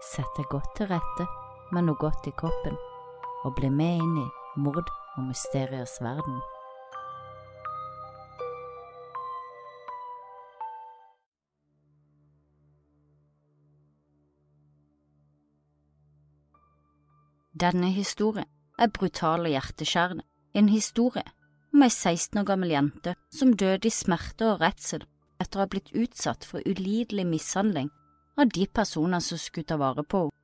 sett deg godt til rette med noe godt i kroppen, og bli med inn i mord og mysteriers verden. Denne historien er brutal og hjerteskjærende, en historie om ei 16 år gammel jente som døde i smerte og redsel etter å ha blitt utsatt for ulidelig mishandling av de personene som skulle ta vare på henne.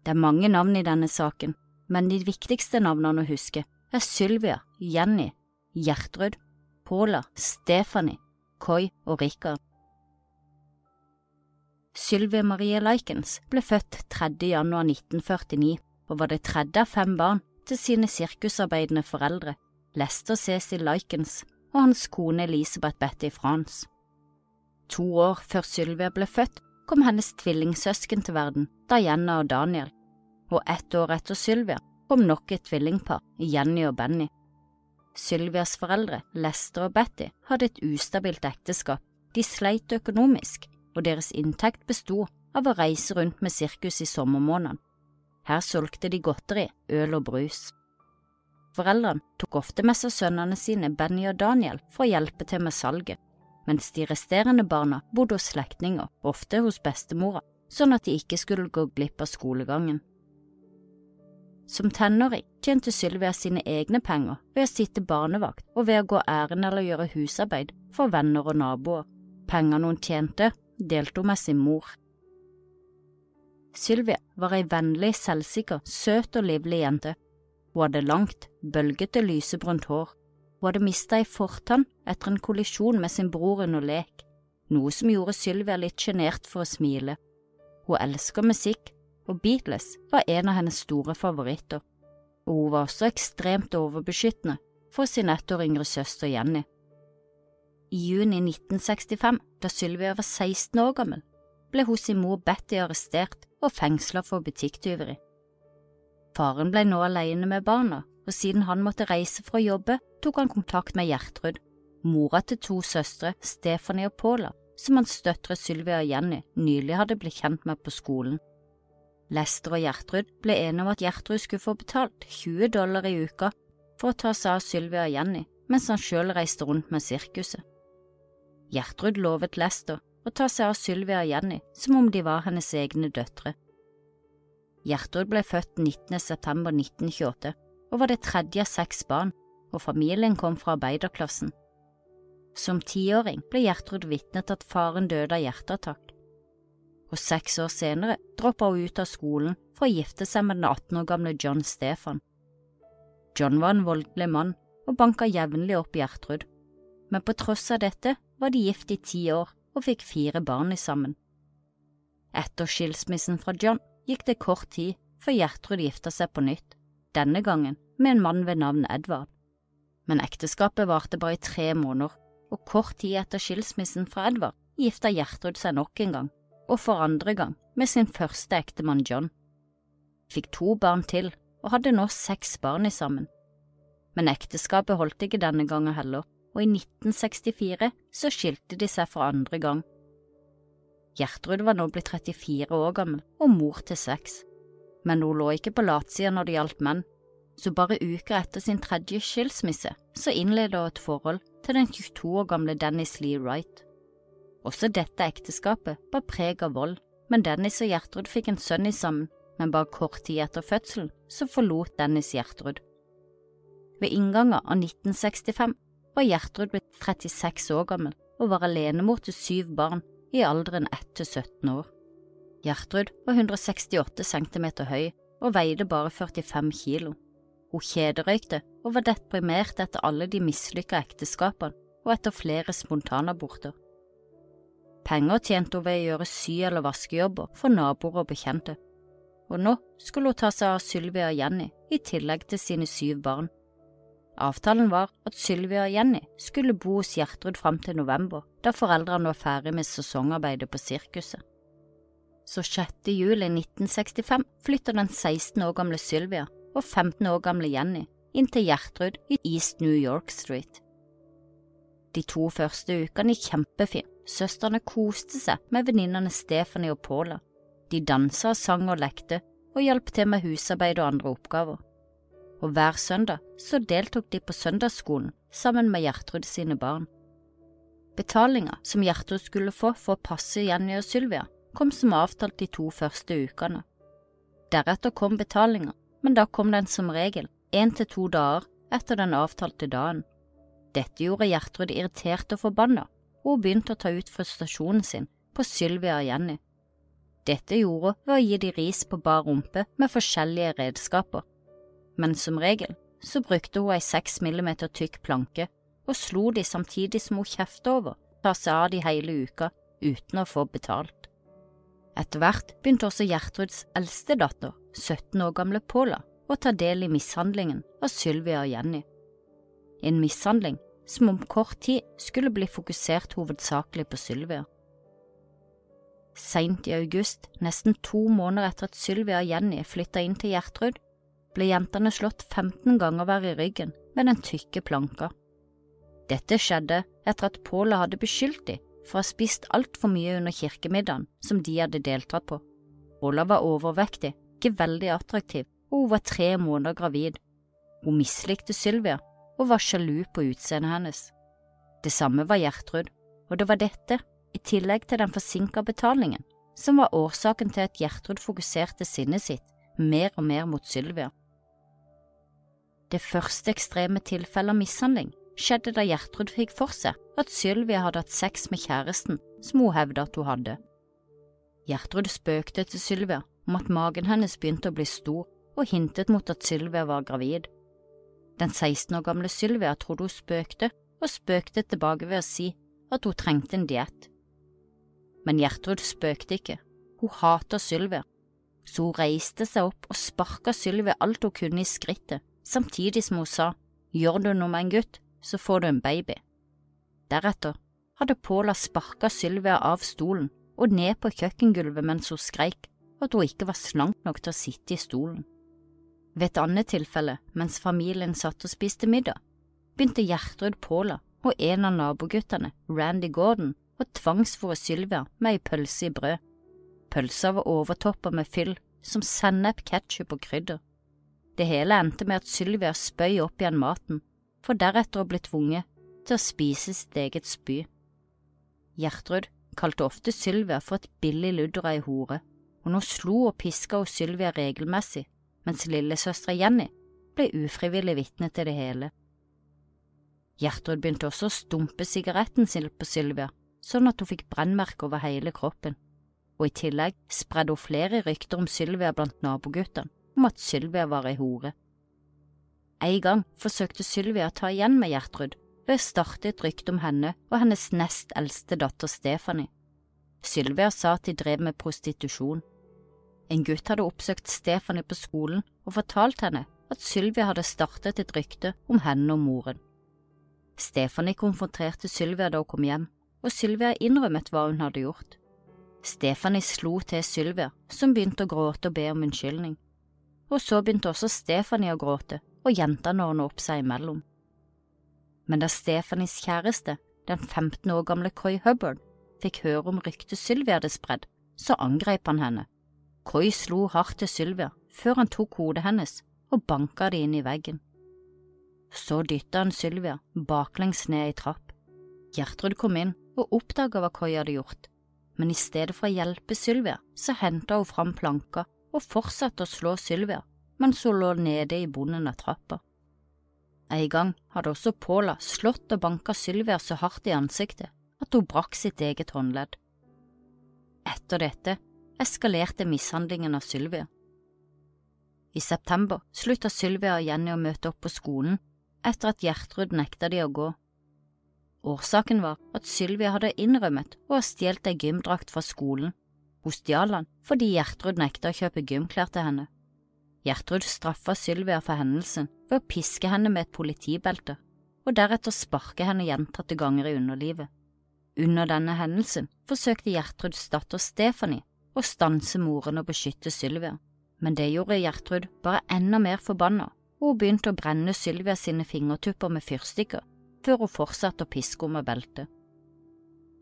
Det er mange navn i denne saken, men de viktigste navnene å huske er Sylvia, Jenny, Gjertrud, Paula, Stephanie, Koi og Rikard. Sylvia Marie Likens ble født 3. januar 1949 og var det tredje av fem barn til sine sirkusarbeidende foreldre, Lester Cecil Likens og hans kone Elisabeth Betty Frans. To år før Sylvia ble født, kom hennes tvillingsøsken til verden, Diana og Daniel, og ett år etter Sylvia kom nok et tvillingpar, Jenny og Benny. Sylvias foreldre, Lester og Betty, hadde et ustabilt ekteskap, de sleit økonomisk, og deres inntekt besto av å reise rundt med sirkus i sommermånedene. Her solgte de godteri, øl og brus. Foreldrene tok ofte med seg sønnene sine Benny og Daniel for å hjelpe til med salget, mens de resterende barna bodde hos slektninger, ofte hos bestemora, sånn at de ikke skulle gå glipp av skolegangen. Som tenåring tjente Sylvia sine egne penger ved å sitte barnevakt og ved å gå ærend eller gjøre husarbeid for venner og naboer. Pengene hun tjente, delte hun med sin mor. Sylvia var ei vennlig, selvsikker, søt og livlig jente. Hun hadde langt, bølgete lysebrunt hår. Hun hadde mista ei fortann etter en kollisjon med sin bror under lek, noe som gjorde Sylvia litt sjenert for å smile. Hun elsker musikk, og Beatles var en av hennes store favoritter, og hun var også ekstremt overbeskyttende for sin ett år yngre søster Jenny. I juni 1965, da Sylvia var 16 år gammel, ble hos sin mor Betty arrestert og fengsla for butikktyveri. Faren ble nå alene med barna, og siden han måtte reise for å jobbe, tok han kontakt med Gjertrud, mora til to søstre, Stephanie og Paula, som hans døtre Sylvia og Jenny nylig hadde blitt kjent med på skolen. Lester og Gjertrud ble enige om at Gjertrud skulle få betalt 20 dollar i uka for å ta seg av Sylvia og Jenny, mens han selv reiste rundt med sirkuset. Gjertrud lovet Lester å ta seg av Sylvia og Jenny som om de var hennes egne døtre. Gjertrud ble født 19. september 1928 og var det tredje av seks barn, og familien kom fra arbeiderklassen. Som tiåring ble Gjertrud vitne til at faren døde av hjerteattakk, og seks år senere droppa hun ut av skolen for å gifte seg med den 18 år gamle John Stefan. John var en voldelig mann og banka jevnlig opp Gjertrud, men på tross av dette var de gift i ti år og fikk fire barn sammen. Etter skilsmissen fra John gikk det kort tid før Gjertrud gifta seg på nytt, denne gangen med en mann ved navn Edvard. Men ekteskapet varte bare i tre måneder, og kort tid etter skilsmissen fra Edvard gifta Gjertrud seg nok en gang, og for andre gang med sin første ektemann John. Fikk to barn til og hadde nå seks barn i sammen. Men ekteskapet holdt ikke denne gangen heller, og i 1964 så skilte de seg for andre gang. Gjertrud var nå blitt 34 år gammel og mor til seks, men hun lå ikke på latsida når det gjaldt menn, så bare uker etter sin tredje skilsmisse så innleda hun et forhold til den 22 år gamle Dennis Lee Wright. Også dette ekteskapet bar preg av vold, men Dennis og Gjertrud fikk en sønn i sammen, men bare kort tid etter fødselen så forlot Dennis Gjertrud. Ved inngangen av 1965 var Gjertrud blitt 36 år gammel og var alenemor til syv barn i alderen 1 til 17 år. Gjertrud var 168 cm høy og veide bare 45 kilo. Hun kjederøykte og var deprimert etter alle de mislykka ekteskapene og etter flere spontanaborter. Penger tjente hun ved å gjøre sy- eller vaskejobber for naboer og bekjente, og nå skulle hun ta seg av Sylvia og Jenny i tillegg til sine syv barn. Avtalen var at Sylvia og Jenny skulle bo hos Gjertrud fram til november, da foreldrene var ferdig med sesongarbeidet på sirkuset. Så 6. juli 1965 flytter den 16 år gamle Sylvia og 15 år gamle Jenny inn til Gjertrud i East New York Street. De to første ukene gikk kjempefint, søstrene koste seg med venninnene Stephanie og Paula. De dansa, sang og lekte, og hjalp til med husarbeid og andre oppgaver. Og hver søndag så deltok de på søndagsskolen sammen med Gjertrud sine barn. Betalinga som Gjertrud skulle få for å passe Jenny og Sylvia, kom som avtalt de to første ukene. Deretter kom betalinga, men da kom den som regel én til to dager etter den avtalte dagen. Dette gjorde Gjertrud irritert og forbanna, og hun begynte å ta ut frustrasjonen sin på Sylvia og Jenny. Dette gjorde hun ved å gi de ris på bar rumpe med forskjellige redskaper, men som regel så brukte hun ei seks millimeter tykk planke og slo de samtidig som hun kjefta over, ta seg av de hele uka uten å få betalt. Etter hvert begynte også Gjertruds eldste datter, 17 år gamle Paula, å ta del i mishandlingen av Sylvia og Jenny. En mishandling som om kort tid skulle bli fokusert hovedsakelig på Sylvia. Seint i august, nesten to måneder etter at Sylvia og Jenny flytta inn til Gjertrud, ble jentene slått 15 ganger hver i ryggen med den tykke planka. Dette skjedde etter at Paula hadde beskyldt dem for å ha spist altfor mye under kirkemiddagen som de hadde deltatt på. Ola var overvektig, ikke veldig attraktiv, og hun var tre måneder gravid. Hun mislikte Sylvia og var sjalu på utseendet hennes. Det samme var Gjertrud, og det var dette, i tillegg til den forsinka betalingen, som var årsaken til at Gjertrud fokuserte sinnet sitt mer og mer mot Sylvia. Det første ekstreme tilfellet av mishandling skjedde da Gjertrud fikk for seg at Sylvia hadde hatt sex med kjæresten som hun hevda at hun hadde. Gjertrud spøkte til Sylvia om at magen hennes begynte å bli stor, og hintet mot at Sylvia var gravid. Den 16 år gamle Sylvia trodde hun spøkte, og spøkte tilbake ved å si at hun trengte en diett. Men Gjertrud spøkte ikke, hun hater Sylvia, så hun reiste seg opp og sparka Sylvia alt hun kunne i skrittet, samtidig som hun sa gjør du noe med en gutt, så får du en baby. Deretter hadde Paula sparka Sylvia av stolen og ned på kjøkkengulvet mens hun skreik at hun ikke var slank nok til å sitte i stolen. Ved et annet tilfelle, mens familien satt og spiste middag, begynte Gjertrud Paula og en av naboguttene, Randy Gordon, å tvangsfòre Sylvia med ei pølse i brød. Pølsa var overtoppa med fyll som sennep, ketsjup og krydder. Det hele endte med at Sylvia spøy opp igjen maten, for deretter å bli tvunget til å spise sitt eget spy. Gjertrud kalte ofte Sylvia for et billig ludder av ei hore, og nå slo og piska hun Sylvia regelmessig mens lillesøstera Jenny ble ufrivillig vitne til det hele. Gjertrud begynte også å stumpe sigaretten sin på Sylvia, sånn at hun fikk brennmerker over hele kroppen, og i tillegg spredde hun flere rykter om Sylvia blant naboguttene, om at Sylvia var ei hore. En gang forsøkte Sylvia å ta igjen med Gjertrud ved å starte et rykte om henne og hennes nest eldste datter Stephanie. Sylvia sa at de drev med prostitusjon, en gutt hadde oppsøkt Stephanie på skolen og fortalt henne at Sylvia hadde startet et rykte om henne og moren. Stephanie konfronterte Sylvia da hun kom hjem, og Sylvia innrømmet hva hun hadde gjort. Stephanie slo til Sylvia, som begynte å gråte og be om unnskyldning. Og så begynte også Stephanie å gråte, og jentene ordnet opp seg imellom. Men da Stephanies kjæreste, den 15 år gamle Coy Hubbard, fikk høre om ryktet Sylvia hadde spredd, så angrep han henne Coy slo hardt til Sylvia før han tok hodet hennes og banka det inn i veggen. Så dytta han Sylvia baklengs ned ei trapp. Gjertrud kom inn og oppdaga hva Coy hadde gjort, men i stedet for å hjelpe Sylvia, så henta hun fram planka og fortsatte å slå Sylvia mens hun lå nede i bunnen av trappa. En gang hadde også Paula slått og banka Sylvia så hardt i ansiktet at hun brakk sitt eget håndledd. Etter dette eskalerte mishandlingen av Sylvia. I september slutta Sylvia og Jenny å møte opp på skolen etter at Gjertrud nekta de å gå. Årsaken var at Sylvia hadde innrømmet å ha stjålet ei gymdrakt fra skolen. Hun stjal den fordi Gjertrud nekta å kjøpe gymklær til henne. Gjertrud straffa Sylvia for hendelsen ved å piske henne med et politibelte, og deretter sparke henne gjentatte ganger i underlivet. Under denne hendelsen forsøkte Gjertruds datter Stephanie å stanse moren og beskytte Sylvia, men det gjorde Gjertrud bare enda mer forbanna, og hun begynte å brenne Sylvia sine fingertupper med fyrstikker, før hun fortsatte å piske henne med beltet.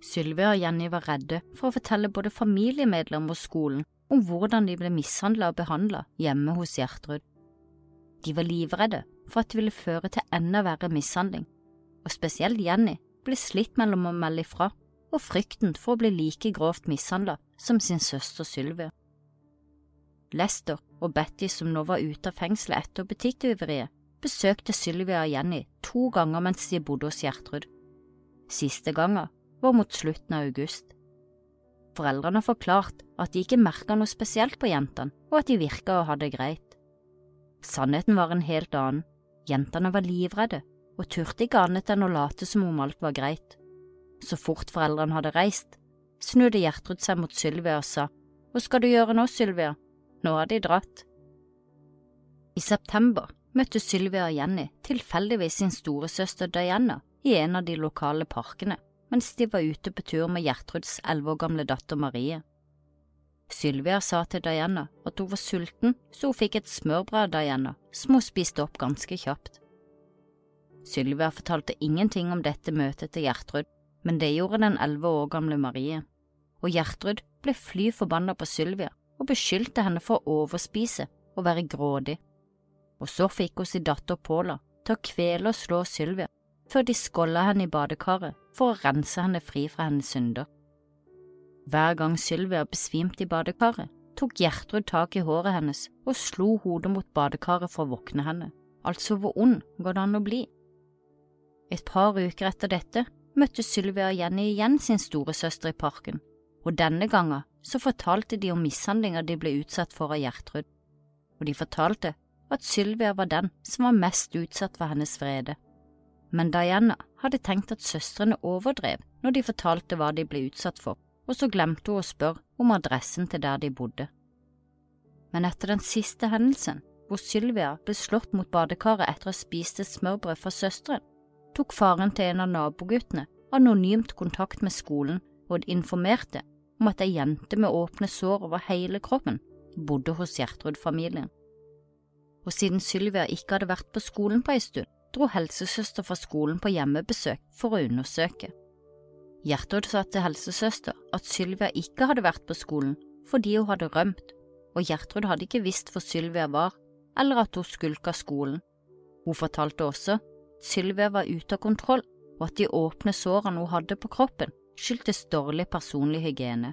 Sylvia og Jenny var redde for å fortelle både familiemedlemmer og skolen om hvordan de ble mishandla og behandla hjemme hos Gjertrud. De var livredde for at det ville føre til enda verre mishandling, og spesielt Jenny ble slitt mellom å melde ifra og frykten for å bli like grovt mishandla som sin søster Sylvia. Lester og Betty, som nå var ute av fengselet etter butikktyveriet, besøkte Sylvia og Jenny to ganger mens de bodde hos Gjertrud. Siste gangen var mot slutten av august. Foreldrene forklarte at de ikke merka noe spesielt på jentene, og at de virka å ha det greit. Sannheten var en helt annen. Jentene var livredde og turte ikke annet enn å late som om alt var greit. Så fort foreldrene hadde reist, snudde Gjertrud seg mot Sylvia og sa, Hva skal du gjøre nå, Sylvia? Nå har de dratt. I september møtte Sylvia og Jenny tilfeldigvis sin storesøster Diana i en av de lokale parkene mens de var ute på tur med Gjertruds elleve år gamle datter Marie. Sylvia sa til Diana at hun var sulten, så hun fikk et smørbrød av Diana, som hun spiste opp ganske kjapt. Sylvia fortalte ingenting om dette møtet til Gjertrud, men det gjorde den elleve år gamle Marie, og Gjertrud ble fly forbanna på Sylvia og beskyldte henne for å overspise og være grådig, og så fikk hun sin datter Paula til å kvele og slå Sylvia før de skålla henne i badekaret for å rense henne fri fra hennes synder. Hver gang Sylvia besvimte i badekaret, tok Gjertrud tak i håret hennes og slo hodet mot badekaret for å våkne henne. Altså, hvor ond går det an å bli? Et par uker etter dette møtte Sylvia og Jenny igjen sin storesøster i parken, og denne gangen så fortalte de om mishandlinger de ble utsatt for av Gjertrud, og de fortalte at Sylvia var den som var mest utsatt for hennes vrede men Diana hadde tenkt at søstrene overdrev når de fortalte hva de ble utsatt for, og så glemte hun å spørre om adressen til der de bodde. Men etter den siste hendelsen, hvor Sylvia ble slått mot badekaret etter å ha spist et smørbrød fra søsteren, tok faren til en av naboguttene anonymt kontakt med skolen og informerte om at ei jente med åpne sår over hele kroppen bodde hos Gjertrud-familien. Og siden Sylvia ikke hadde vært på skolen på ei stund, dro helsesøster fra skolen på hjemmebesøk for å undersøke. Gjertrud sa til helsesøster at Sylvia ikke hadde vært på skolen fordi hun hadde rømt, og Gjertrud hadde ikke visst hvor Sylvia var, eller at hun skulka skolen. Hun fortalte også at Sylvia var ute av kontroll, og at de åpne sårene hun hadde på kroppen, skyldtes dårlig personlig hygiene.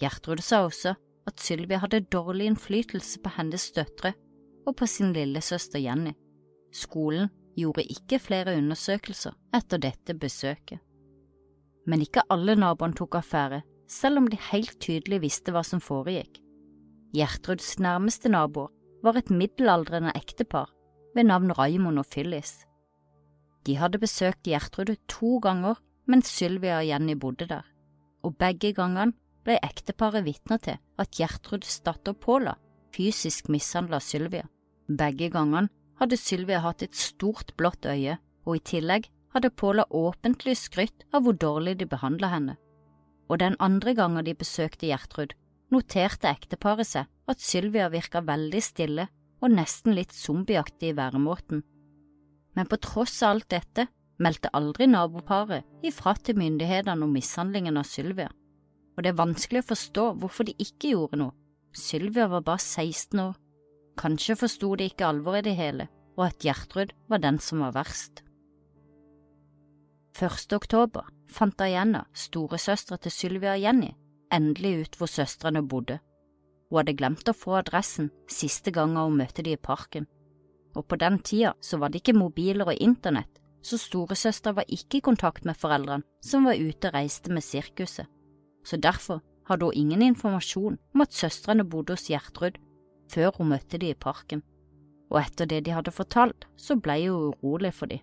Gjertrud sa også at Sylvia hadde dårlig innflytelse på hennes døtre og på sin lillesøster Jenny. Skolen gjorde ikke flere undersøkelser etter dette besøket. Men ikke alle naboene tok affære, selv om de helt tydelig visste hva som foregikk. Gjertruds nærmeste naboer var et middelaldrende ektepar ved navn Raymond og Phyllis. De hadde besøkt Gjertrud to ganger mens Sylvia og Jenny bodde der, og begge gangene ble ekteparet vitner til at Gjertruds datter Paula fysisk mishandla Sylvia. Begge gangene hadde Sylvia hatt et stort blått øye, og i tillegg hadde Paula åpentlig skrytt av hvor dårlig de behandla henne. Og den andre gangen de besøkte Gjertrud, noterte ekteparet seg at Sylvia virka veldig stille og nesten litt zombieaktig i væremåten. Men på tross av alt dette meldte aldri naboparet ifra til myndighetene om mishandlingen av Sylvia, og det er vanskelig å forstå hvorfor de ikke gjorde noe. Sylvia var bare 16 år Kanskje forsto de ikke alvoret i det hele, og at Gjertrud var den som var verst. 1. oktober fant Diana, storesøstera til Sylvia og Jenny, endelig ut hvor søstrene bodde. Hun hadde glemt å få adressen siste gangen hun møtte de i parken, og på den tida så var det ikke mobiler og internett, så storesøster var ikke i kontakt med foreldrene som var ute og reiste med sirkuset, så derfor hadde hun ingen informasjon om at søstrene bodde hos Gjertrud før hun møtte de i parken, og etter det de hadde fortalt, så ble hun urolig for de.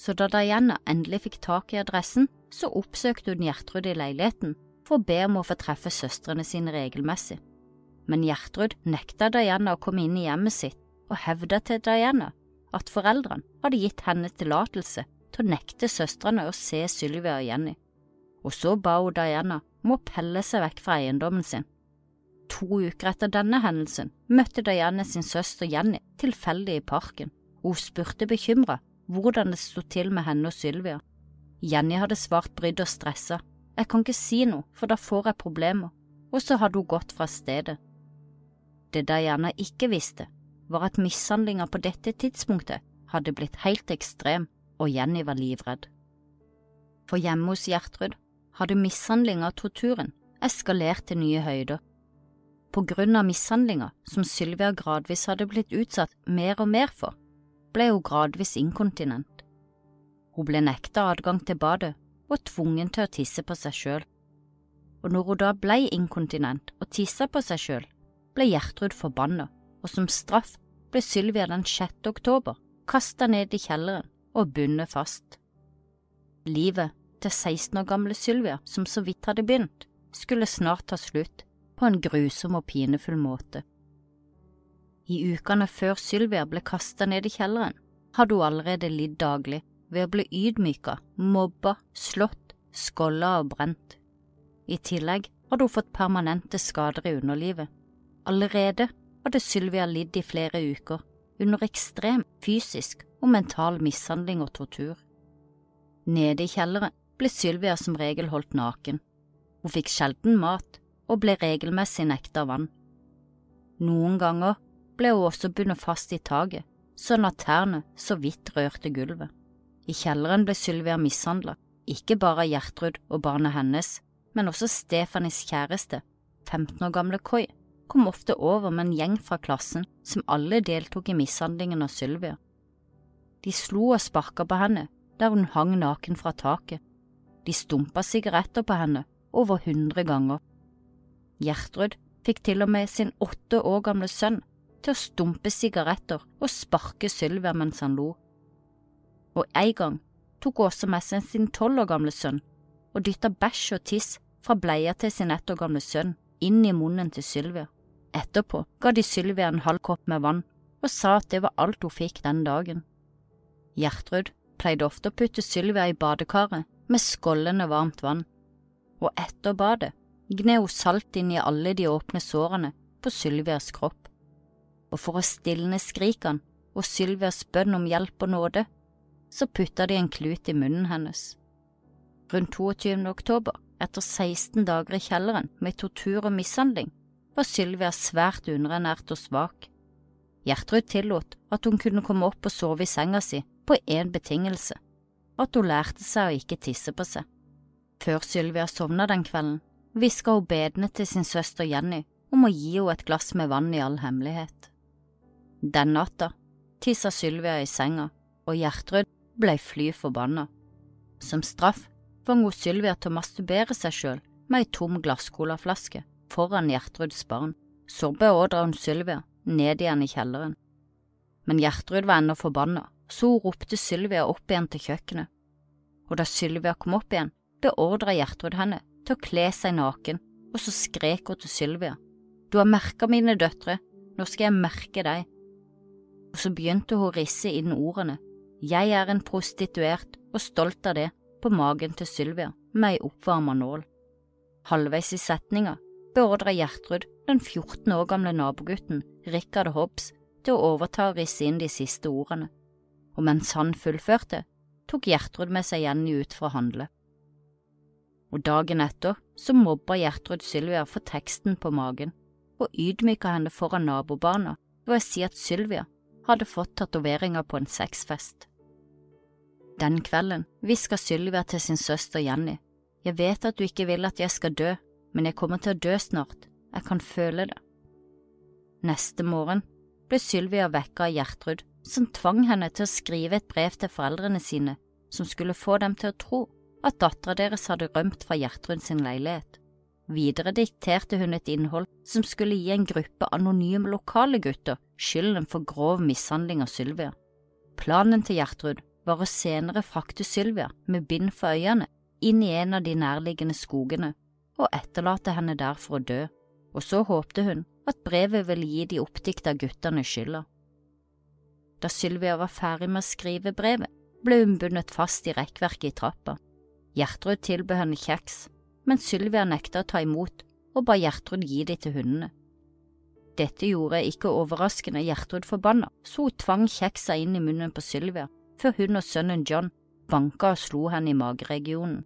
Så da Diana endelig fikk tak i adressen, så oppsøkte hun Gjertrud i leiligheten for å be om å få treffe søstrene sine regelmessig. Men Gjertrud nekta Diana å komme inn i hjemmet sitt og hevda til Diana at foreldrene hadde gitt henne tillatelse til å nekte søstrene å se Sylvia og Jenny, og så ba hun Diana om å pelle seg vekk fra eiendommen sin To uker etter denne hendelsen møtte Diane sin søster Jenny tilfeldig i parken, hun spurte bekymra hvordan det sto til med henne og Sylvia. Jenny hadde svart brydd og stressa. Jeg kan ikke si noe, for da får jeg problemer. og så hadde hun gått fra stedet. Det Diana ikke visste, var at mishandlinga på dette tidspunktet hadde blitt helt ekstrem, og Jenny var livredd. For hjemme hos Gjertrud hadde mishandlinga og torturen eskalert til nye høyder. På grunn av mishandlinga som Sylvia gradvis hadde blitt utsatt mer og mer for, ble hun gradvis inkontinent. Hun ble nekta adgang til badet og tvungen til å tisse på seg sjøl. Og når hun da ble inkontinent og tissa på seg sjøl, ble Gjertrud forbanna, og som straff ble Sylvia den 6. oktober kasta ned i kjelleren og bundet fast. Livet til 16 år gamle Sylvia, som så vidt hadde begynt, skulle snart ta slutt på en grusom og pinefull måte. I ukene før Sylvia ble kasta ned i kjelleren, hadde hun allerede lidd daglig ved å bli ydmyka, mobba, slått, skolla og brent. I tillegg hadde hun fått permanente skader i underlivet. Allerede hadde Sylvia lidd i flere uker under ekstrem fysisk og mental mishandling og tortur. Nede i kjelleren ble Sylvia som regel holdt naken. Hun fikk sjelden mat og ble regelmessig nekta vann. Noen ganger ble hun også bundet fast i taket, sånn at tærne så vidt rørte gulvet. I kjelleren ble Sylvia mishandla, ikke bare av Gjertrud og barnet hennes, men også Stefanis kjæreste, 15 år gamle Koi, kom ofte over med en gjeng fra klassen som alle deltok i mishandlingen av Sylvia. De slo og sparka på henne der hun hang naken fra taket. De stumpa sigaretter på henne over hundre ganger. Gjertrud fikk til og med sin åtte år gamle sønn til å stumpe sigaretter og sparke Sylvia mens han lo. Og en gang tok Åse med seg sin tolv år gamle sønn og dytta bæsj og tiss fra bleia til sin ett år gamle sønn inn i munnen til Sylvia. Etterpå ga de Sylvia en halv kopp med vann og sa at det var alt hun fikk den dagen. Gjertrud pleide ofte å putte Sylvia i badekaret med skållende varmt vann, og etter badet gned hun salt inn i alle de åpne sårene på Sylvias kropp, og for å stilne skrikene og Sylvias bønn om hjelp og nåde, så putta de en klut i munnen hennes. Rundt 22. oktober, etter 16 dager i kjelleren med tortur og mishandling, var Sylvia svært underernært og svak. Gjertrud tillot at hun kunne komme opp og sove i senga si på én betingelse, at hun lærte seg å ikke tisse på seg. Før Sylvia sovna den kvelden, hviska hun bedende til sin søster Jenny om å gi henne et glass med vann i all hemmelighet. Den natta tissa Sylvia i senga, og Gjertrud ble fly forbanna. Som straff tvang hun Sylvia til å masturbere seg sjøl med ei tom glasscolaflaske foran Gjertruds barn. Så beordra hun Sylvia ned igjen i kjelleren. Men Gjertrud var ennå forbanna, så hun ropte Sylvia opp igjen til kjøkkenet. Og da Sylvia kom opp igjen, beordra Gjertrud henne til å kle seg naken, og så skrek hun til Sylvia, Du har merka mine døtre, nå skal jeg merke deg. Og så begynte hun å risse inn ordene, Jeg er en prostituert og stolt av det, på magen til Sylvia med ei oppvarma nål. Halvveis i setninga beordra Gjertrud den 14 år gamle nabogutten Rikard Hobbs til å overta og risse inn de siste ordene, og mens han fullførte, tok Gjertrud med seg Jenny ut for å handle. Og dagen etter så mobba Gjertrud Sylvia for teksten på magen, og ydmyka henne foran nabobarna ved å si at Sylvia hadde fått tatoveringer på en sexfest. Den kvelden hviska Sylvia til sin søster Jenny, jeg vet at du ikke vil at jeg skal dø, men jeg kommer til å dø snart, jeg kan føle det. Neste morgen ble Sylvia vekka av Gjertrud, som tvang henne til å skrive et brev til foreldrene sine som skulle få dem til å tro at dattera deres hadde rømt fra Gjertrud sin leilighet. Videre dikterte hun et innhold som skulle gi en gruppe anonyme lokale gutter skylden for grov mishandling av Sylvia. Planen til Gjertrud var å senere frakte Sylvia med bind for øynene inn i en av de nærliggende skogene og etterlate henne der for å dø, og så håpte hun at brevet ville gi de oppdikta guttene skylda. Da Sylvia var ferdig med å skrive brevet, ble hun bundet fast i rekkverket i trappa. Gjertrud tilbød henne kjeks, men Sylvia nekta å ta imot og ba Gjertrud gi de til hundene. Dette gjorde ikke overraskende Gjertrud forbanna, så hun tvang kjeksa inn i munnen på Sylvia før hun og sønnen John banka og slo henne i mageregionen.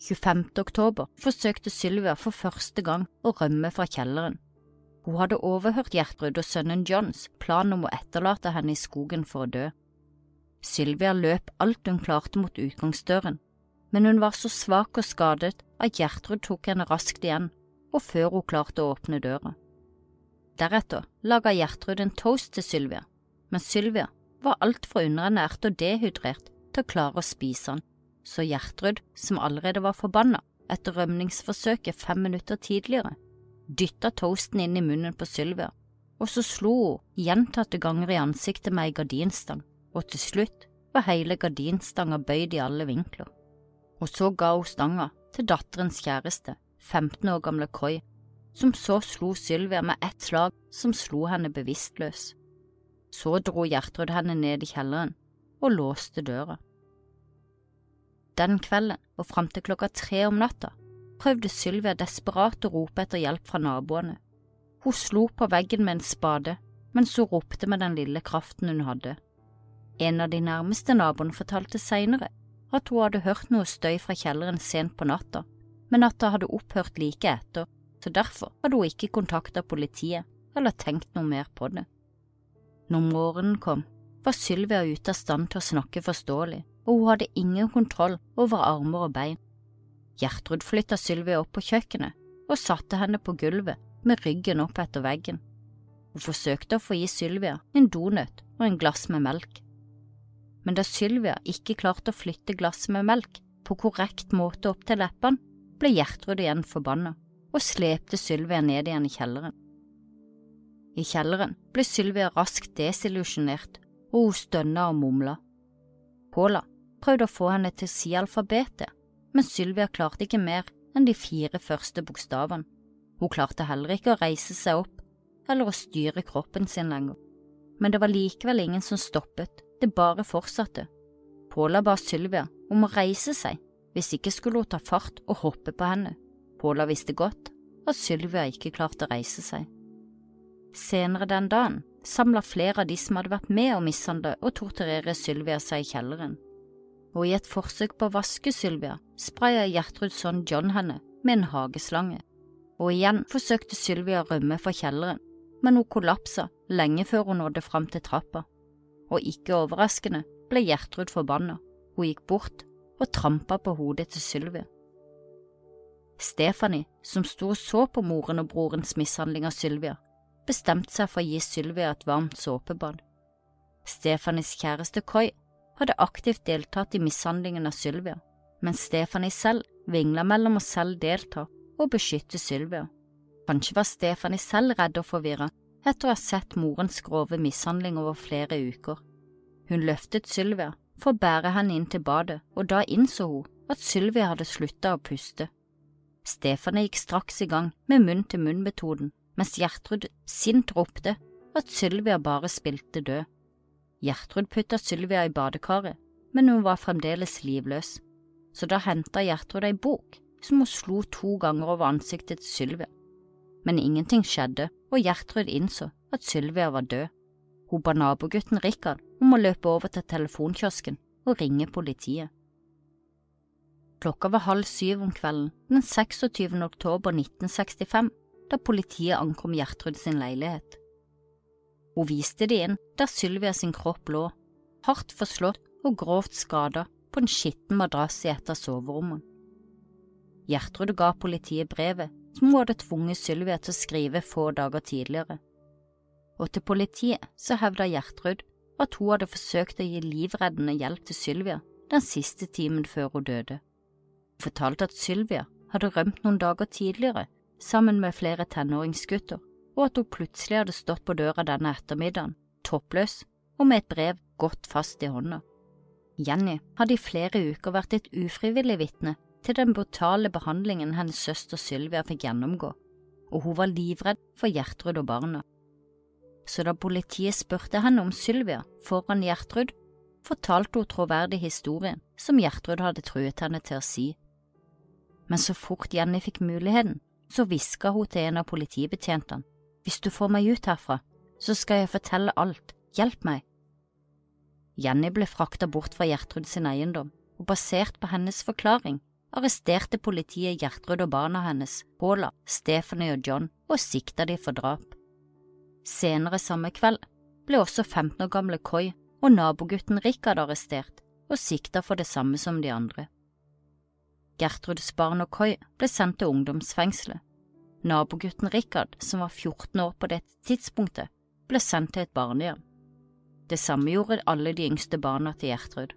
25. oktober forsøkte Sylvia for første gang å rømme fra kjelleren. Hun hadde overhørt Gjertrud og sønnen Johns plan om å etterlate henne i skogen for å dø. Sylvia løp alt hun klarte mot utgangsdøren, men hun var så svak og skadet at Gjertrud tok henne raskt igjen, og før hun klarte å åpne døra. Deretter laga Gjertrud en toast til Sylvia, men Sylvia var altfor underernært og dehydrert til å klare å spise han, så Gjertrud, som allerede var forbanna etter rømningsforsøket fem minutter tidligere, dytta toasten inn i munnen på Sylvia, og så slo hun gjentatte ganger i ansiktet med ei gardinstang, og til slutt var hele gardinstanga bøyd i alle vinkler. Og så ga hun stanga til datterens kjæreste, 15 år gamle Koi, som så slo Sylvia med ett slag som slo henne bevisstløs. Så dro Gjertrud henne ned i kjelleren og låste døra. Den kvelden og fram til klokka tre om natta prøvde Sylvia desperat å rope etter hjelp fra naboene. Hun slo på veggen med en spade mens hun ropte med den lille kraften hun hadde. En av de nærmeste naboene fortalte senere at hun hadde hørt noe støy fra kjelleren sent på natta, men at det hadde opphørt like etter, så derfor hadde hun ikke kontakta politiet eller tenkt noe mer på det. Når morgenen kom, var Sylvia ute av stand til å snakke forståelig, og hun hadde ingen kontroll over armer og bein. Gjertrud flytta Sylvia opp på kjøkkenet og satte henne på gulvet med ryggen opp etter veggen. Hun forsøkte å få gi Sylvia en donut og en glass med melk. Men da Sylvia ikke klarte å flytte glasset med melk på korrekt måte opp til leppene, ble Gjertrud igjen forbanna og slepte Sylvia ned igjen i kjelleren. I kjelleren ble Sylvia raskt desillusjonert, og hun stønna og mumla. Paula prøvde å få henne til å si alfabetet, men Sylvia klarte ikke mer enn de fire første bokstavene. Hun klarte heller ikke å reise seg opp eller å styre kroppen sin lenger. Men det var likevel ingen som stoppet, det bare fortsatte. Paula ba Sylvia om å reise seg, hvis ikke skulle hun ta fart og hoppe på henne. Paula visste godt at Sylvia ikke klarte å reise seg. Senere den dagen samla flere av de som hadde vært med å mishandle og torturere Sylvia seg i kjelleren og i et forsøk på å vaske Sylvia spraya Gjertrud sønn John henne med en hageslange, og igjen forsøkte Sylvia å rømme fra kjelleren, men hun kollapsa lenge før hun nådde fram til trappa, og ikke overraskende ble Gjertrud forbanna, hun gikk bort og trampa på hodet til Sylvia. Stephanie, som sto og så på moren og brorens mishandling av Sylvia, bestemte seg for å gi Sylvia et varmt såpebad. Stephanies kjæreste Koi hadde aktivt deltatt i mishandlingen av Sylvia, mens Stefanie selv vingla mellom å selv delta og beskytte Sylvia. Kanskje var Stefanie selv redd og forvirra etter å ha sett morens grove mishandling over flere uker. Hun løftet Sylvia for å bære henne inn til badet, og da innså hun at Sylvia hadde slutta å puste. Stefanie gikk straks i gang med munn-til-munn-metoden, mens Gjertrud sint ropte at Sylvia bare spilte død. Gjertrud putta Sylvia i badekaret, men hun var fremdeles livløs, så da henta Gjertrud ei bok som hun slo to ganger over ansiktet til Sylvia. Men ingenting skjedde, og Gjertrud innså at Sylvia var død. Hun ba nabogutten Rikard om å løpe over til telefonkiosken og ringe politiet. Klokka var halv syv om kvelden den 26. oktober 1965 da politiet ankom Gjertrud sin leilighet. Hun viste de inn der Sylvia sin kropp lå, hardt forslått og grovt skada på en skitten madrass i et av soverommene. Gjertrud ga politiet brevet som hun hadde tvunget Sylvia til å skrive få dager tidligere, og til politiet så hevda Gjertrud at hun hadde forsøkt å gi livreddende hjelp til Sylvia den siste timen før hun døde. Hun fortalte at Sylvia hadde rømt noen dager tidligere sammen med flere tenåringsgutter og at hun plutselig hadde stått på døra denne ettermiddagen, toppløs og med et brev godt fast i hånda. Jenny hadde i flere uker vært et ufrivillig vitne til den brutale behandlingen hennes søster Sylvia fikk gjennomgå, og hun var livredd for Gjertrud og barna. Så da politiet spurte henne om Sylvia foran Gjertrud, fortalte hun troverdig historien som Gjertrud hadde truet henne til å si. Men så fort Jenny fikk muligheten, så hviska hun til en av politibetjentene hvis du får meg ut herfra, så skal jeg fortelle alt, hjelp meg. Jenny ble frakta bort fra Gjertrud sin eiendom, og basert på hennes forklaring arresterte politiet Gjertrud og barna hennes, Paula, Stephanie og John, og sikta de for drap. Senere samme kveld ble også 15 år gamle Koi og nabogutten Rikard arrestert og sikta for det samme som de andre. Gertruds barn og Koi ble sendt til ungdomsfengselet. Nabogutten Rikard, som var 14 år på dette tidspunktet, ble sendt til et barnehjem. Det samme gjorde alle de yngste barna til Gjertrud.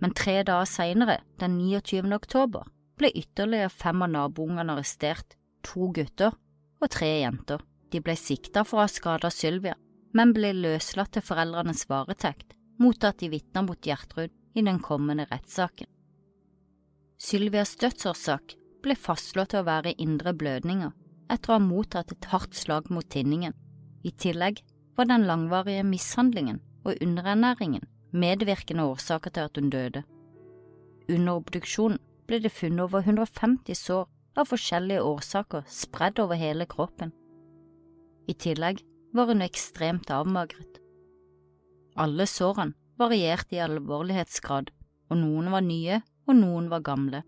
Men tre dager senere, den 29. oktober, ble ytterligere fem av naboungene arrestert, to gutter og tre jenter. De ble sikta for å ha skada Sylvia, men ble løslatt til foreldrenes varetekt mot at de vitna mot Gjertrud i den kommende rettssaken. Sylvias dødsårsak ble fastslått til å være indre blødninger etter å ha mottatt et hardt slag mot tinningen. I tillegg var den langvarige mishandlingen og underernæringen medvirkende årsaker til at hun døde. Under obduksjonen ble det funnet over 150 sår av forskjellige årsaker spredd over hele kroppen. I tillegg var hun ekstremt avmagret. Alle sårene varierte i alvorlighetsgrad, og noen var nye og noen var gamle.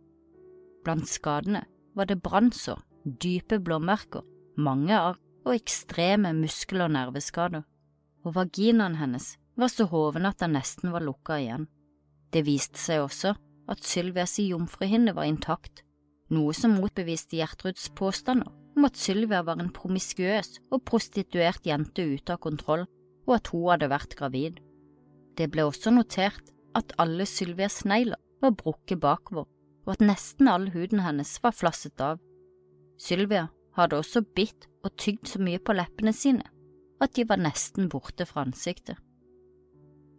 Blant skadene var det brannsår, dype blåmerker, mange arr og ekstreme muskel- og nerveskader, og vaginaen hennes var så hoven at den nesten var lukka igjen. Det viste seg også at Sylvias jomfruhinne var intakt, noe som motbeviste Gjertruds påstander om at Sylvia var en promiskuøs og prostituert jente ute av kontroll, og at hun hadde vært gravid. Det ble også notert at alle Sylvias negler var brukket bakover, og at nesten all huden hennes var flasset av. Sylvia hadde også bitt og tygd så mye på leppene sine at de var nesten borte fra ansiktet.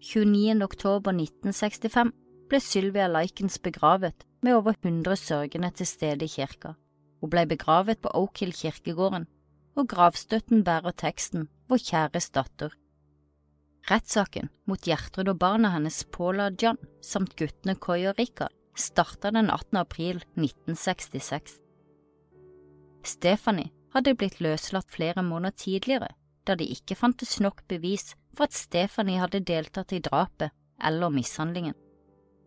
29. oktober 1965 ble Sylvia Likens begravet med over 100 sørgende til stede i kirka. Hun ble begravet på Oak Hill kirkegården, og gravstøtten bærer teksten Vår kjæres datter. Rettssaken mot Gjertrud og barna hennes Paula og John samt guttene Koi og Rikard starta den 18. april 1966. Stephanie hadde blitt løslatt flere måneder tidligere da det ikke fantes nok bevis for at Stephanie hadde deltatt i drapet eller mishandlingen.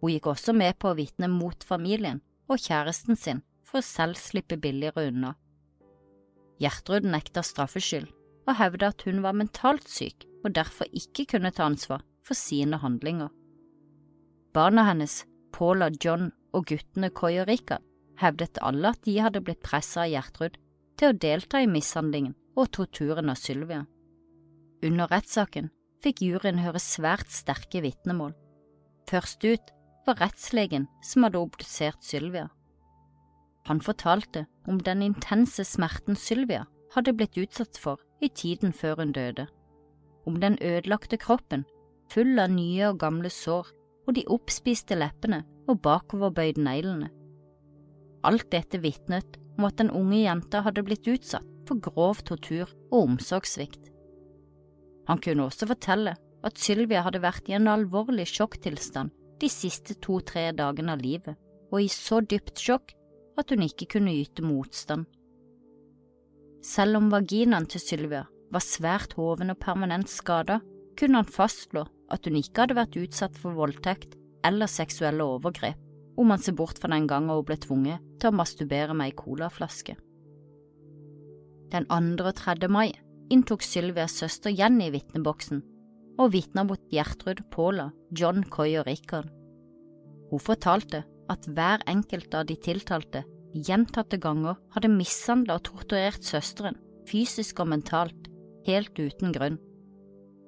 Hun gikk også med på å vitne mot familien og kjæresten sin for å selv slippe billigere unna. Gjertrud nekta straffskyld og hevda at hun var mentalt syk og derfor ikke kunne ta ansvar for sine handlinger. Barna hennes, Paula, John og guttene Coy og Rikard, hevdet alle at de hadde blitt pressa av Gjertrud til å delta i mishandlingen og torturen av Sylvia. Under rettssaken fikk juryen høre svært sterke vitnemål. Først ut var rettslegen som hadde obdusert Sylvia. Han fortalte om den intense smerten Sylvia hadde blitt utsatt for i tiden før hun døde, om den ødelagte kroppen, full av nye og gamle sår, og de oppspiste leppene og bakoverbøyde neglene. Alt dette vitnet om at den unge jenta hadde blitt utsatt for grov tortur og omsorgssvikt. Han kunne også fortelle at Sylvia hadde vært i en alvorlig sjokktilstand de siste to–tre dagene av livet, og i så dypt sjokk at hun ikke kunne yte motstand. Selv om vaginaen til Sylvia var svært hoven og permanent skada, kunne han fastslå at hun ikke hadde vært utsatt for voldtekt eller seksuelle overgrep, om man ser bort fra den gangen hun ble tvunget til å masturbere med ei colaflaske. Den 2. og 3. mai inntok Sylvias søster Jenny vitneboksen og vitna mot Gjertrud, Paula, John, Coy og Rikard. Hun fortalte at hver enkelt av de tiltalte gjentatte ganger hadde mishandla og torturert søsteren, fysisk og mentalt, helt uten grunn.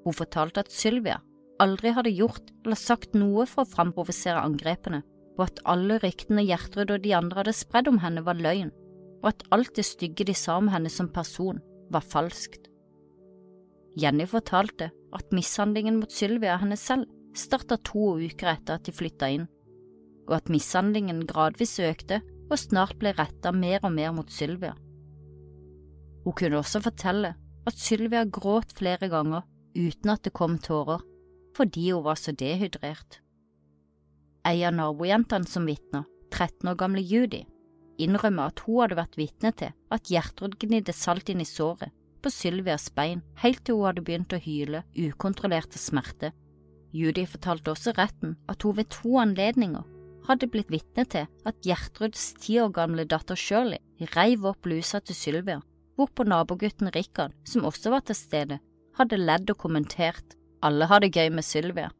Hun fortalte at Sylvia aldri hadde gjort eller sagt noe for å framprovosere angrepene, og at alle ryktene Gjertrud og de andre hadde spredd om henne var løgn, og at alt det stygge de sa om henne som person, var falskt. Jenny fortalte at mishandlingen mot Sylvia henne selv starta to uker etter at de flytta inn, og at mishandlingen gradvis økte og snart ble retta mer og mer mot Sylvia. Hun kunne også fortelle at Sylvia gråt flere ganger uten at det kom tårer, fordi hun var så dehydrert. Ei av nabojentene som vitna, 13 år gamle Judy, innrømmer at hun hadde vært vitne til at Gjertrud gnidde salt inn i såret på Sylvias bein helt til hun hadde begynt å hyle ukontrollerte smerter. smerte. Judy fortalte også retten at hun ved to anledninger hadde blitt vitne til at Gjertruds ti år gamle datter Shirley reiv opp blusa til Sylvia, hvorpå nabogutten Rikard, som også var til stede, hadde ledd og kommentert alle har det gøy med Sylvia.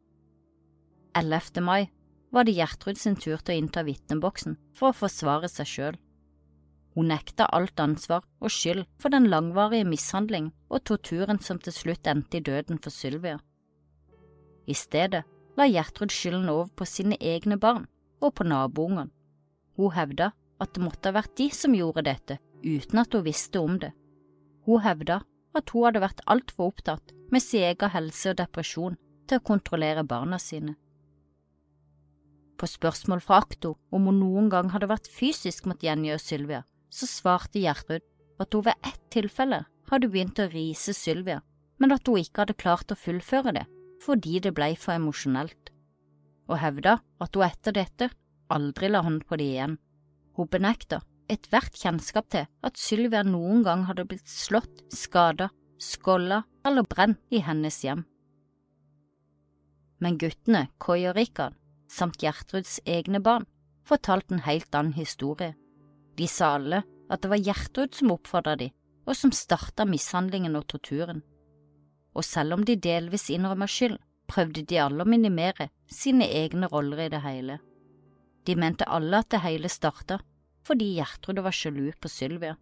11. mai var det Gjertrud sin tur til å innta vitneboksen for å forsvare seg sjøl. Hun nekta alt ansvar og skyld for den langvarige mishandling og torturen som til slutt endte i døden for Sylvia. I stedet la Gjertrud skylden over på sine egne barn og på naboungene. Hun hevda at det måtte ha vært de som gjorde dette, uten at hun visste om det. Hun hevda at hun hadde vært altfor opptatt med sin egen helse og depresjon til å kontrollere barna sine. På spørsmål fra Akto om hun noen gang hadde vært fysisk mot Jenny og Sylvia, så svarte Gjertrud at hun ved ett tilfelle hadde begynt å rise Sylvia, men at hun ikke hadde klart å fullføre det fordi det blei for emosjonelt, og hevda at hun etter dette aldri la hånd på det igjen. Hun benekta ethvert kjennskap til at Sylvia noen gang hadde blitt slått, skada, skålla eller brent i hennes hjem. Men guttene, Koi og Rikard, samt Gjertruds egne barn, fortalte en helt annen historie. De sa alle at det var Gjertrud som oppfordra de, og som starta mishandlingen og torturen. Og selv om de delvis innrømma skyld, prøvde de alle å minimere sine egne roller i det hele. De mente alle at det hele starta fordi Gjertrud var sjalu på Sylvia.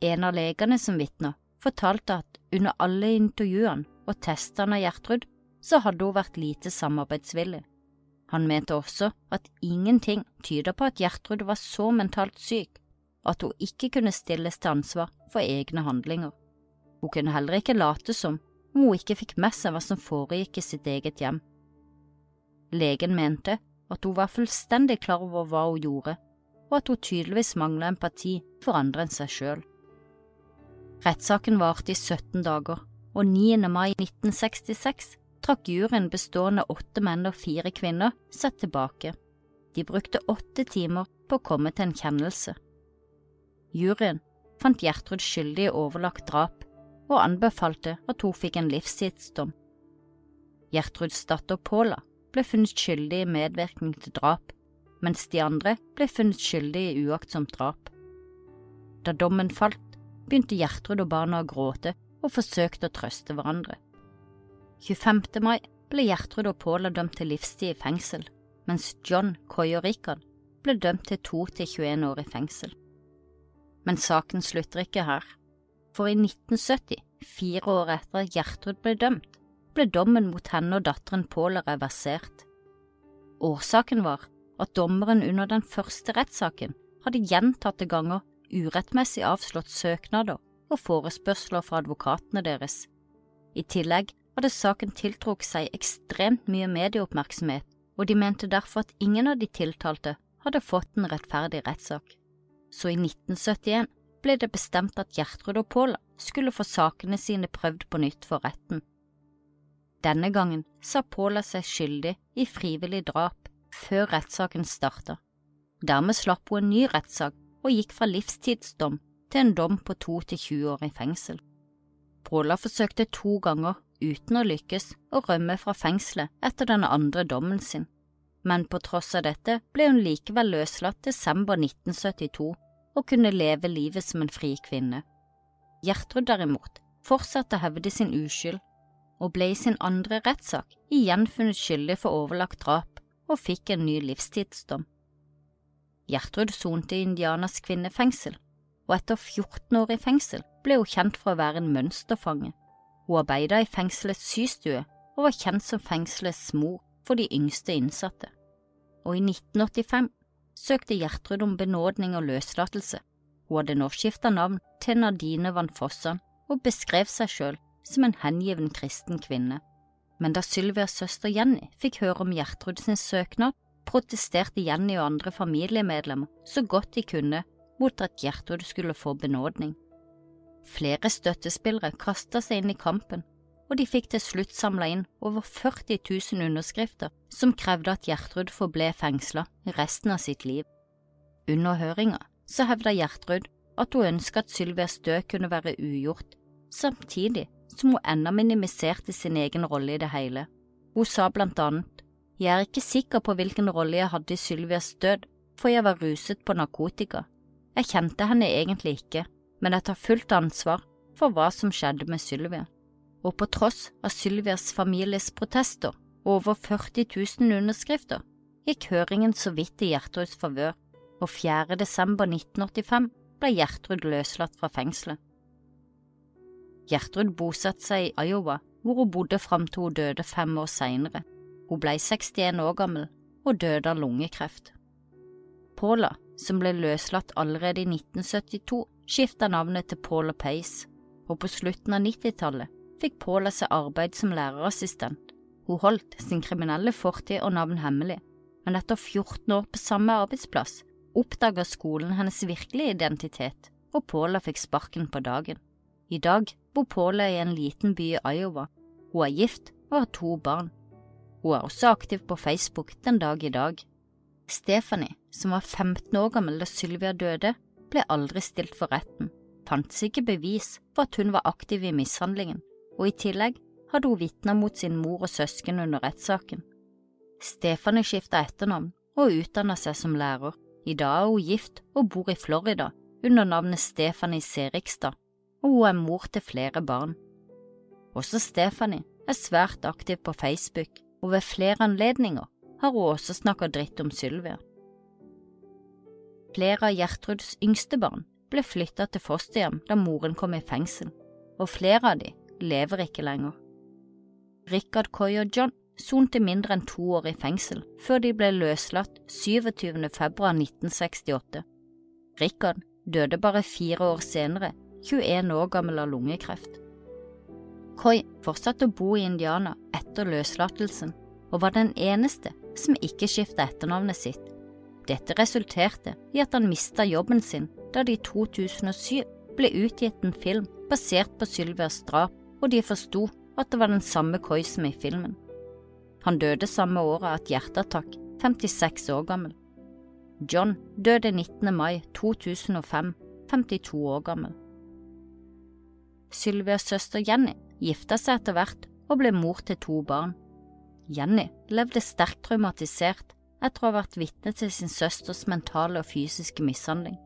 En av legene som vitna, fortalte at under alle intervjuene og testene av Gjertrud, så hadde hun vært lite samarbeidsvillig. Han mente også at ingenting tyder på at Gjertrud var så mentalt syk at hun ikke kunne stilles til ansvar for egne handlinger. Hun kunne heller ikke late som om hun ikke fikk med seg hva som foregikk i sitt eget hjem. Legen mente at hun var fullstendig klar over hva hun gjorde, og at hun tydeligvis manglet empati for andre enn seg selv. Rettssaken varte i 17 dager, og 9. mai 1966 trakk juryen bestående av åtte menn og fire kvinner seg tilbake. De brukte åtte timer på å komme til en kjennelse. Juryen fant Gjertrud skyldig i overlagt drap og anbefalte at hun fikk en livstidsdom. Gjertruds datter Paula ble funnet skyldig i medvirkning til drap, mens de andre ble funnet skyldig i uaktsomt drap. Da dommen falt, begynte Gjertrud og barna å gråte og forsøkte å trøste hverandre. 25. mai ble Gjertrud og Paula dømt til livstid i fengsel, mens John, Coy og Rikard ble dømt til 2 til 21 år i fengsel. Men saken slutter ikke her for i 1970, fire år etter at Gjertrud ble dømt, ble dommen mot henne og datteren Paula reversert. Årsaken var at dommeren under den første rettssaken hadde gjentatte ganger urettmessig avslått søknader og forespørsler fra advokatene deres. I tillegg hadde saken tiltrukket seg ekstremt mye medieoppmerksomhet, og de mente derfor at ingen av de tiltalte hadde fått en rettferdig rettssak. Så i 1971 ble det bestemt at Gjertrud og Paula skulle få sakene sine prøvd på nytt for retten. Denne gangen sa Paula seg skyldig i frivillig drap før rettssaken starta. Dermed slapp hun en ny rettssak og gikk fra livstidsdom til en dom på to til 20 år i fengsel. Paula forsøkte to ganger, uten å lykkes, å rømme fra fengselet etter den andre dommen sin, men på tross av dette ble hun likevel løslatt desember 1972 og kunne leve livet som en fri kvinne. Gjertrud derimot fortsatte å hevde sin uskyld, og ble i sin andre rettssak igjen funnet skyldig for overlagt drap og fikk en ny livstidsdom. Gjertrud sonte i Indianas kvinnefengsel, og etter 14 år i fengsel ble hun kjent for å være en mønsterfange. Hun arbeidet i fengselets systue og var kjent som fengselets mor for de yngste innsatte. Og i 1985 søkte Gjertrud om benådning og løslatelse. Hun hadde nå skifta navn til Nadine Van Fossan og beskrev seg selv som en hengiven kristen kvinne. Men da Sylvias søster Jenny fikk høre om Gjertrud sin søknad, protesterte Jenny og andre familiemedlemmer så godt de kunne mot at Gjertrud skulle få benådning. Flere støttespillere kasta seg inn i kampen, og de fikk til slutt samla inn over 40 000 underskrifter som krevde at Gjertrud forble fengsla resten av sitt liv. Under høringa så hevda Gjertrud at hun ønska at Sylvias død kunne være ugjort, samtidig som hun ennå minimiserte sin egen rolle i det hele. Hun sa blant annet, Jeg er ikke sikker på hvilken rolle jeg hadde i Sylvias død, for jeg var ruset på narkotika. Jeg kjente henne egentlig ikke, men jeg tar fullt ansvar for hva som skjedde med Sylvia. Og på tross av Sylvias families protester og over 40 000 underskrifter, gikk høringen så vidt i Gjertruds favør, og 4. desember 1985 ble Gjertrud løslatt fra fengselet. Gjertrud bosatte seg i Iowa, hvor hun bodde fram til hun døde fem år senere. Hun ble 61 år gammel og døde av lungekreft. Paula, som ble løslatt allerede i 1972, skifta navnet til Paula Pace, og på slutten av 90-tallet fikk Paula seg arbeid som lærerassistent. Hun holdt sin kriminelle fortid og navn hemmelig, men etter 14 år på samme arbeidsplass oppdaga skolen hennes virkelige identitet, og Paula fikk sparken på dagen. I dag bor Paula i en liten by i Iowa. Hun er gift og har to barn. Hun er også aktiv på Facebook den dag i dag. Stephanie, som var 15 år gammel da Sylvia døde, ble aldri stilt for retten, fantes ikke bevis for at hun var aktiv i mishandlingen, og i tillegg hadde hun vitnet mot sin mor og søsken under rettssaken. Stephanie skifta etternavn og utdanna seg som lærer. I dag er hun gift og bor i Florida under navnet Stefanie Serigstad, og hun er mor til flere barn. Også Stefanie er svært aktiv på Facebook, og ved flere anledninger har hun også snakket dritt om Sylvia. Flere av Gjertruds yngste barn ble flytta til fosterhjem da moren kom i fengsel, og flere av de lever ikke lenger. Richard Coy og John sonte mindre enn to år i fengsel før de ble løslatt 27. februar 1968. Richard døde bare fire år senere, 21 år gammel av lungekreft. Coy fortsatte å bo i Indiana etter løslatelsen, og var den eneste som ikke skifta etternavnet sitt. Dette resulterte i at han mista jobben sin da det i 2007 ble utgitt en film basert på Sylvias drap, og de forsto at det var den samme Koi som i filmen. Han døde samme året av et hjerteattakk, 56 år gammel. John døde 19. mai 2005, 52 år gammel. Sylvias søster Jenny gifta seg etter hvert og ble mor til to barn. Jenny levde sterkt traumatisert etter å ha vært vitne til sin søsters mentale og fysiske mishandling,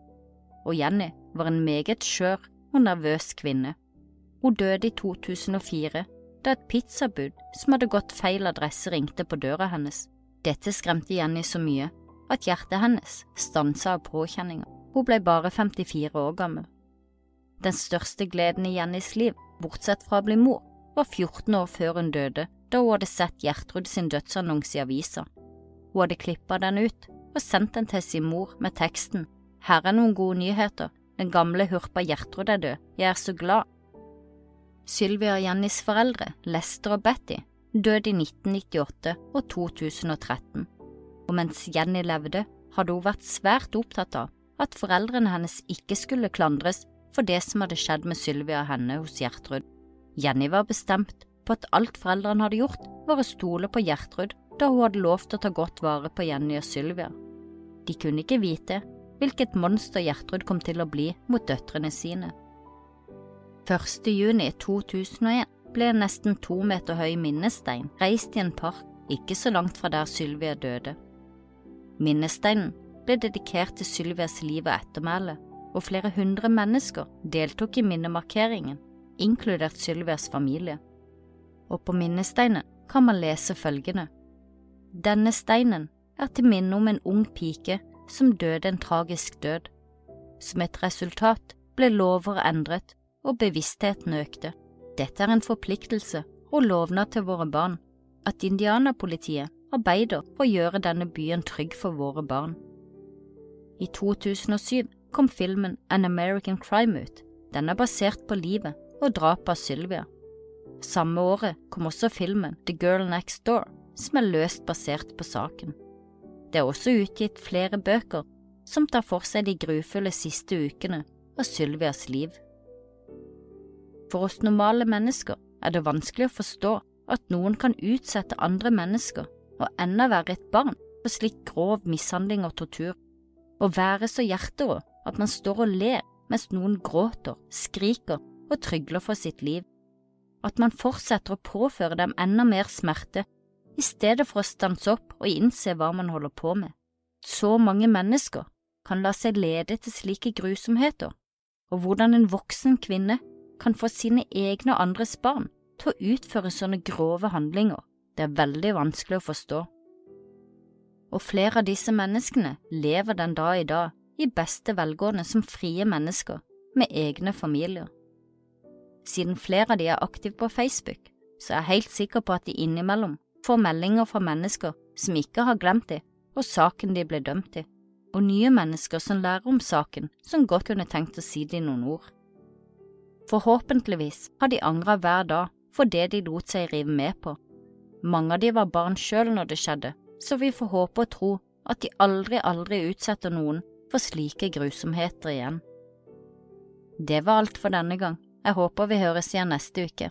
og Jenny var en meget skjør og nervøs kvinne. Hun døde i 2004 da et pizzabud som hadde gått feil adresse ringte på døra hennes. Dette skremte Jenny så mye at hjertet hennes stansa av påkjenninger. Hun ble bare 54 år gammel. Den største gleden i Jennys liv, bortsett fra å bli mor, var 14 år før hun døde, da hun hadde sett Gjertrud sin dødsannonse i avisa. Hun hadde klippa den ut og sendt den til sin mor med teksten Her er noen gode nyheter, den gamle hurpa Gjertrud er død, jeg er så glad. Sylvia og Jennys foreldre, Lester og Betty, døde i 1998 og 2013, og mens Jenny levde, hadde hun vært svært opptatt av at foreldrene hennes ikke skulle klandres for det som hadde skjedd med Sylvia og henne hos Gjertrud. Jenny var bestemt på at alt foreldrene hadde gjort, var å stole på Gjertrud da hun hadde lovt å ta godt vare på Jenny og Sylvia. De kunne ikke vite hvilket monster Gjertrud kom til å bli mot døtrene sine. 1. juni 2001 ble en nesten to meter høy minnestein reist i en park ikke så langt fra der Sylvia døde. Minnesteinen ble dedikert til Sylvias liv og ettermæle, og flere hundre mennesker deltok i minnemarkeringen, inkludert Sylvias familie. Og på minnesteinen kan man lese følgende. Denne steinen er til minne om en ung pike som døde en tragisk død. Som et resultat ble lover endret og bevisstheten økte. Dette er en forpliktelse og lovnad til våre barn, at Indianapolitiet arbeider for å gjøre denne byen trygg for våre barn. I 2007 kom filmen An American Crime ut. Den er basert på livet og drapet av Sylvia. Samme året kom også filmen The Girl Next Door, som er løst basert på saken. Det er også utgitt flere bøker som tar for seg de grufulle siste ukene av Sylvias liv. For oss normale mennesker er det vanskelig å forstå at noen kan utsette andre mennesker, og enda verre et barn, for slik grov mishandling og tortur, og være så hjerterå at man står og ler mens noen gråter, skriker og trygler for sitt liv, at man fortsetter å påføre dem enda mer smerte i stedet for å stanse opp og innse hva man holder på med. Så mange mennesker kan la seg lede til slike grusomheter, og hvordan en voksen kvinne kan få sine egne og andres barn til å utføre sånne grove handlinger, det er veldig vanskelig å forstå. Og flere av disse menneskene lever den dag i dag i beste velgående som frie mennesker med egne familier. Siden flere av de er aktive på Facebook, så er jeg helt sikker på at de innimellom får meldinger fra mennesker som ikke har glemt dem og saken de ble dømt i, og nye mennesker som lærer om saken som godt kunne tenkt å si dem noen ord. Forhåpentligvis har de angra hver dag for det de lot seg rive med på. Mange av de var barn sjøl når det skjedde, så vi får håpe og tro at de aldri, aldri utsetter noen for slike grusomheter igjen. Det var alt for denne gang. Jeg håper vi høres igjen neste uke.